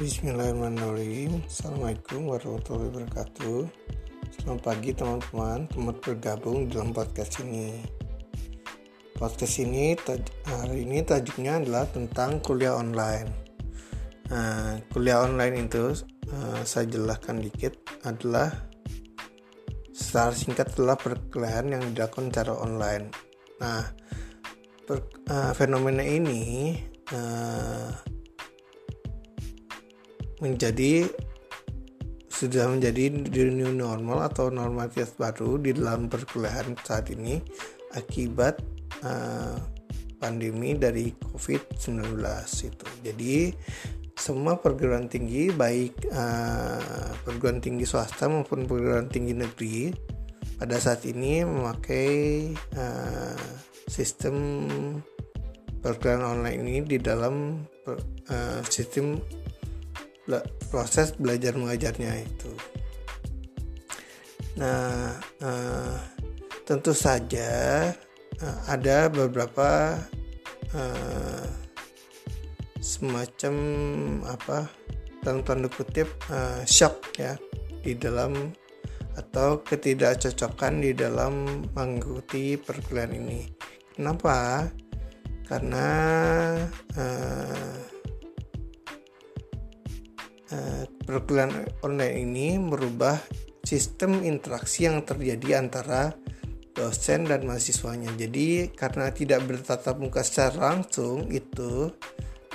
Bismillahirrahmanirrahim. Assalamualaikum warahmatullahi wabarakatuh. Selamat pagi teman-teman. Teman bergabung dalam podcast ini. Podcast ini hari ini tajuknya adalah tentang kuliah online. Nah, Kuliah online itu uh, saya jelaskan dikit adalah Secara singkat adalah perkuliahan yang dilakukan secara online. Nah per, uh, fenomena ini uh, menjadi sudah menjadi new normal atau normalitas baru di dalam perkuliahan saat ini akibat uh, pandemi dari COVID-19 itu. Jadi semua perguruan tinggi baik uh, perguruan tinggi swasta maupun perguruan tinggi negeri pada saat ini memakai uh, sistem perkuliahan online ini di dalam uh, sistem proses belajar mengajarnya itu. Nah, uh, tentu saja uh, ada beberapa uh, semacam apa dalam tanda kutip uh, shock ya di dalam atau ketidakcocokan di dalam mengikuti perkuliahan ini. Kenapa? Karena uh, perkuliahan online ini merubah sistem interaksi yang terjadi antara dosen dan mahasiswanya. Jadi karena tidak bertatap muka secara langsung itu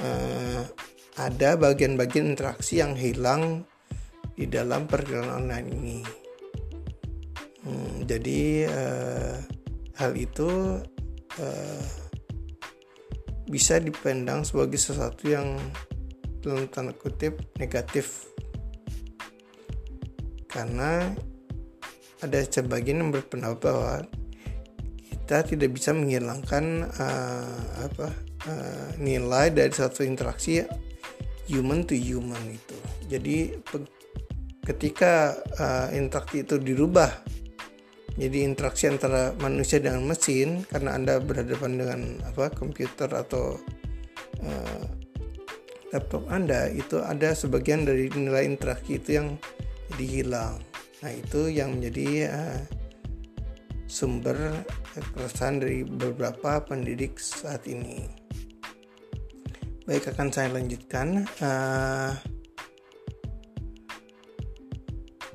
uh, ada bagian-bagian interaksi yang hilang di dalam perkuliahan online ini. Hmm, jadi uh, hal itu uh, bisa dipandang sebagai sesuatu yang dalam tanda kutip negatif karena ada sebagian yang berpendapat bahwa kita tidak bisa menghilangkan uh, apa uh, nilai dari satu interaksi human to human itu. Jadi ketika uh, interaksi itu dirubah jadi interaksi antara manusia dengan mesin karena anda berhadapan dengan apa komputer atau uh, laptop Anda itu ada sebagian dari nilai interaksi itu yang jadi hilang. Nah, itu yang menjadi uh, sumber keresahan dari beberapa pendidik saat ini. Baik, akan saya lanjutkan. Uh,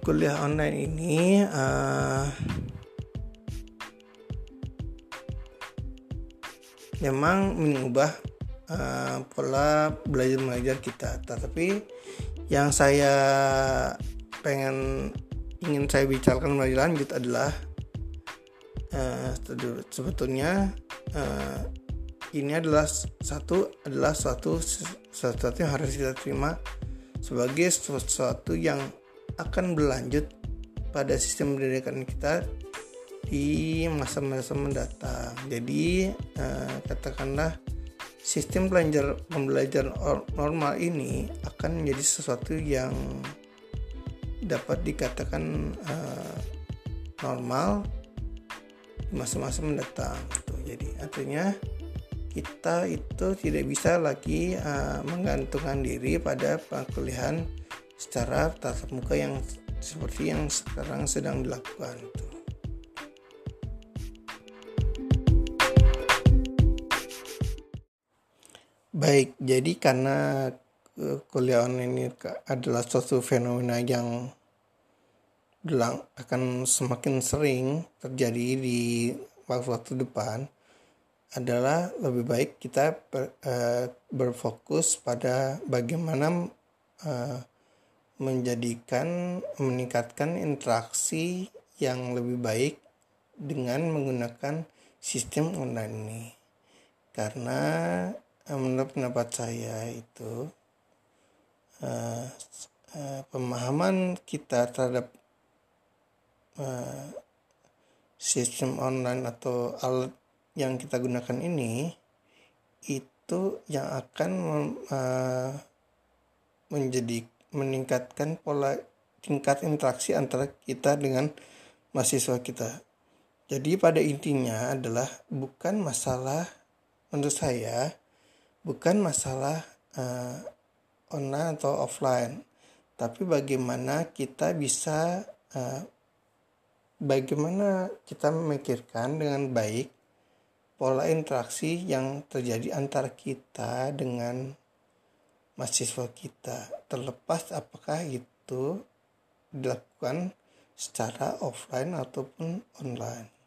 kuliah online ini uh, memang mengubah uh, pola belajar mengajar kita tetapi yang saya pengen ingin saya bicarakan lebih lanjut adalah uh, sebetulnya uh, ini adalah satu adalah suatu sesuatu yang harus kita terima sebagai sesuatu yang akan berlanjut pada sistem pendidikan kita di masa-masa mendatang. Jadi uh, katakanlah sistem belajar pembelajaran normal ini akan menjadi sesuatu yang dapat dikatakan uh, normal masa-masa mendatang gitu. Jadi artinya kita itu tidak bisa lagi uh, menggantungkan diri pada perkuliahan secara tatap muka yang seperti yang sekarang sedang dilakukan. Gitu. Baik, jadi karena e, kuliah online ini adalah suatu fenomena yang akan semakin sering terjadi di waktu-waktu depan adalah lebih baik kita ber, uh, berfokus pada bagaimana uh, menjadikan meningkatkan interaksi yang lebih baik dengan menggunakan sistem online ini. Karena Eh, menurut pendapat saya itu uh, uh, pemahaman kita terhadap uh, sistem online atau alat yang kita gunakan ini itu yang akan uh, menjadi meningkatkan pola tingkat interaksi antara kita dengan mahasiswa kita. Jadi pada intinya adalah bukan masalah menurut saya bukan masalah uh, online atau offline tapi bagaimana kita bisa uh, bagaimana kita memikirkan dengan baik pola interaksi yang terjadi antara kita dengan mahasiswa kita. Terlepas apakah itu dilakukan secara offline ataupun online